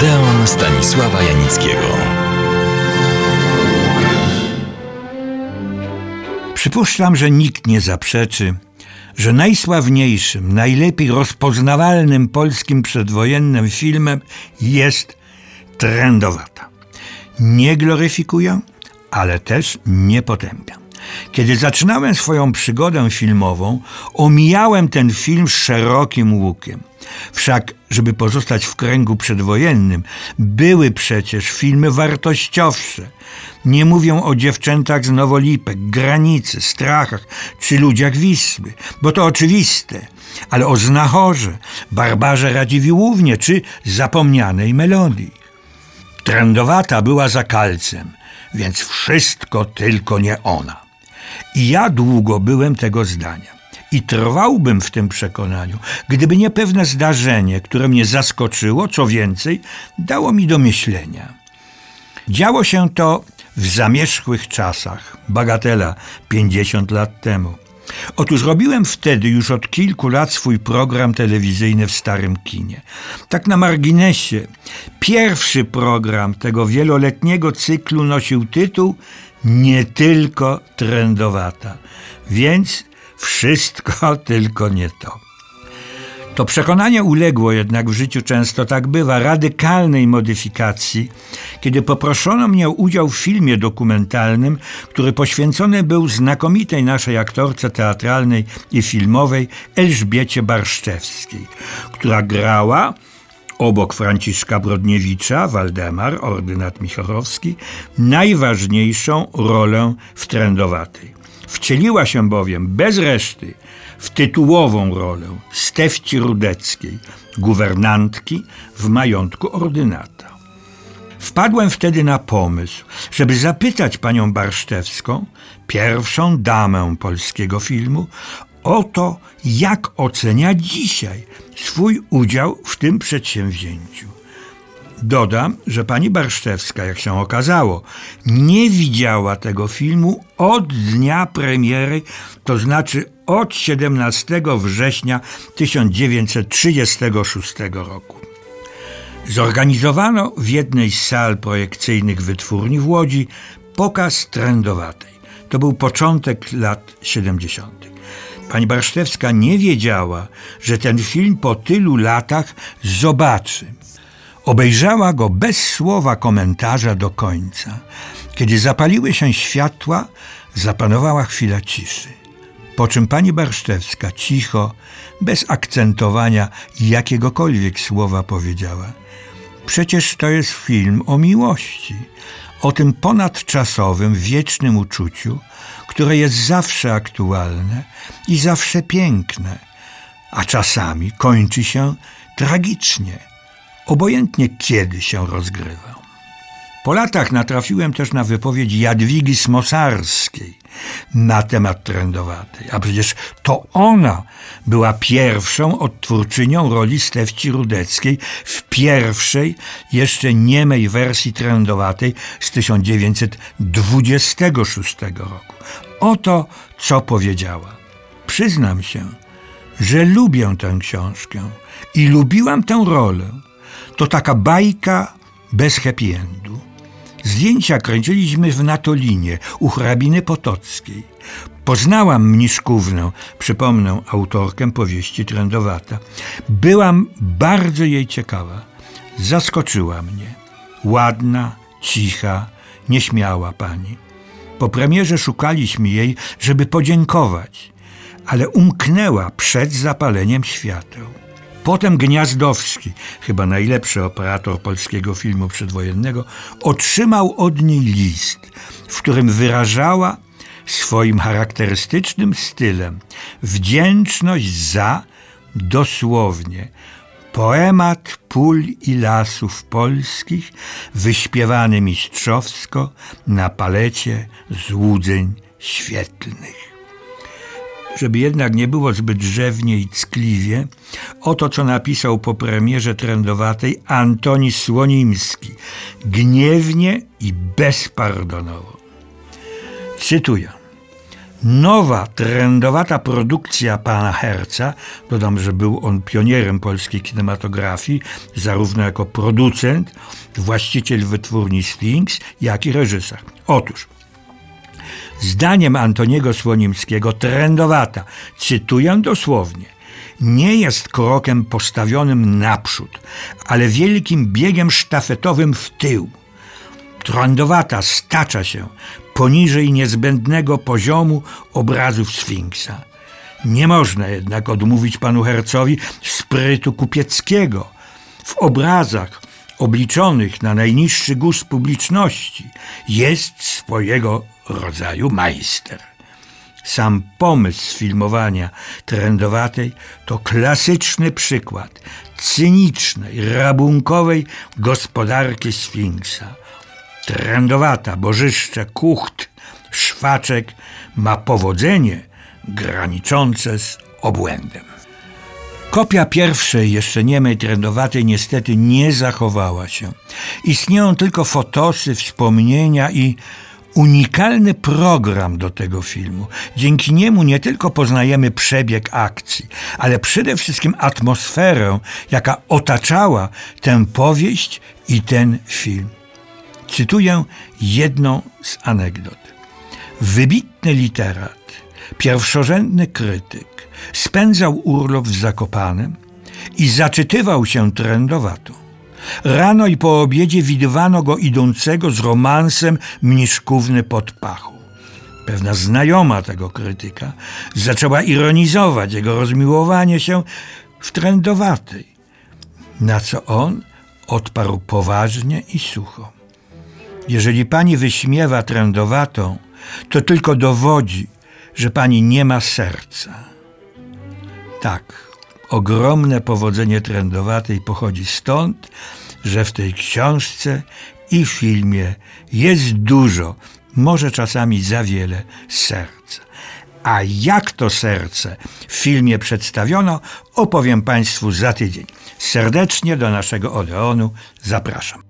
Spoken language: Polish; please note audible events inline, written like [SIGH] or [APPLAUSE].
Odeon Stanisława Janickiego. Przypuszczam, że nikt nie zaprzeczy, że najsławniejszym, najlepiej rozpoznawalnym polskim przedwojennym filmem jest Trendowata. Nie gloryfikuję, ale też nie potępiam. Kiedy zaczynałem swoją przygodę filmową, omijałem ten film szerokim łukiem. Wszak, żeby pozostać w kręgu przedwojennym, były przecież filmy wartościowsze. Nie mówią o dziewczętach z Nowolipek, granicy, strachach czy ludziach Wisły, bo to oczywiste, ale o znachorze, barbarze Radziwiłłównie czy zapomnianej melodii. Trendowata była za kalcem, więc wszystko tylko nie ona. I ja długo byłem tego zdania. I trwałbym w tym przekonaniu, gdyby nie pewne zdarzenie, które mnie zaskoczyło, co więcej, dało mi do myślenia. Działo się to w zamierzchłych czasach, bagatela 50 lat temu. Otóż robiłem wtedy już od kilku lat swój program telewizyjny w starym kinie. Tak na marginesie, pierwszy program tego wieloletniego cyklu nosił tytuł Nie tylko trendowata, więc wszystko [LAUGHS] tylko nie to. To przekonanie uległo jednak w życiu często tak bywa radykalnej modyfikacji, kiedy poproszono mnie o udział w filmie dokumentalnym, który poświęcony był znakomitej naszej aktorce teatralnej i filmowej Elżbiecie Barszczewskiej, która grała obok Franciszka Brodniewicza, Waldemar, ordynat Michorowski, najważniejszą rolę w Trendowatej. Wcieliła się bowiem bez reszty w tytułową rolę Stefci Rudeckiej, guwernantki w majątku ordynata. Wpadłem wtedy na pomysł, żeby zapytać panią Barszczewską, pierwszą damę polskiego filmu, o to, jak ocenia dzisiaj swój udział w tym przedsięwzięciu. Dodam, że pani Barszczewska, jak się okazało, nie widziała tego filmu od dnia premiery, to znaczy od 17 września 1936 roku. Zorganizowano w jednej z sal projekcyjnych wytwórni w Łodzi pokaz trendowatej. To był początek lat 70. Pani Barszczewska nie wiedziała, że ten film po tylu latach zobaczy. Obejrzała go bez słowa komentarza do końca. Kiedy zapaliły się światła, zapanowała chwila ciszy. Po czym pani Barszczewska cicho, bez akcentowania jakiegokolwiek słowa powiedziała: Przecież to jest film o miłości, o tym ponadczasowym, wiecznym uczuciu, które jest zawsze aktualne i zawsze piękne, a czasami kończy się tragicznie obojętnie kiedy się rozgrywał. Po latach natrafiłem też na wypowiedź Jadwigi Smosarskiej na temat trendowatej, a przecież to ona była pierwszą odtwórczynią roli Stefci Rudeckiej w pierwszej, jeszcze niemej wersji trendowatej z 1926 roku. Oto co powiedziała. Przyznam się, że lubię tę książkę i lubiłam tę rolę to taka bajka bez happy endu. Zdjęcia kręciliśmy w Natolinie u hrabiny Potockiej. Poznałam Mniszkównę, przypomnę autorkę powieści Trendowata. Byłam bardzo jej ciekawa. Zaskoczyła mnie. Ładna, cicha, nieśmiała pani. Po premierze szukaliśmy jej, żeby podziękować, ale umknęła przed zapaleniem świateł. Potem Gniazdowski, chyba najlepszy operator polskiego filmu przedwojennego, otrzymał od niej list, w którym wyrażała swoim charakterystycznym stylem wdzięczność za, dosłownie, poemat pól i lasów polskich, wyśpiewany mistrzowsko na palecie złudzeń świetlnych żeby jednak nie było zbyt drzewnie i ckliwie, oto co napisał po premierze trendowatej Antoni Słonimski, gniewnie i bezpardonowo. Cytuję. Nowa, trendowata produkcja pana Herca, dodam, że był on pionierem polskiej kinematografii, zarówno jako producent, właściciel wytwórni Sphinx, jak i reżyser. Otóż, zdaniem Antoniego Słonimskiego, trendowata, cytuję dosłownie, nie jest krokiem postawionym naprzód, ale wielkim biegiem sztafetowym w tył. Trendowata stacza się poniżej niezbędnego poziomu obrazów Sfinksa. Nie można jednak odmówić panu Hercowi sprytu kupieckiego. W obrazach obliczonych na najniższy gust publiczności jest swojego rodzaju majster. Sam pomysł filmowania trendowatej to klasyczny przykład cynicznej, rabunkowej gospodarki Sfinksa. Trendowata, bożyszcze, kucht, szwaczek ma powodzenie graniczące z obłędem. Kopia pierwszej, jeszcze niemej trendowatej, niestety nie zachowała się. Istnieją tylko fotosy, wspomnienia i unikalny program do tego filmu. Dzięki niemu nie tylko poznajemy przebieg akcji, ale przede wszystkim atmosferę, jaka otaczała tę powieść i ten film. Cytuję jedną z anegdot. Wybitny literat, pierwszorzędny krytyk spędzał urlop w Zakopanem i zaczytywał się trendowatą. Rano i po obiedzie widywano go idącego z romansem mniszkówny pod pachą. Pewna znajoma tego krytyka zaczęła ironizować jego rozmiłowanie się w trendowatej, na co on odparł poważnie i sucho. Jeżeli pani wyśmiewa trendowatą, to tylko dowodzi, że pani nie ma serca. Tak, ogromne powodzenie trendowatej pochodzi stąd, że w tej książce i filmie jest dużo, może czasami za wiele serca. A jak to serce w filmie przedstawiono, opowiem Państwu za tydzień. Serdecznie do naszego Odeonu zapraszam.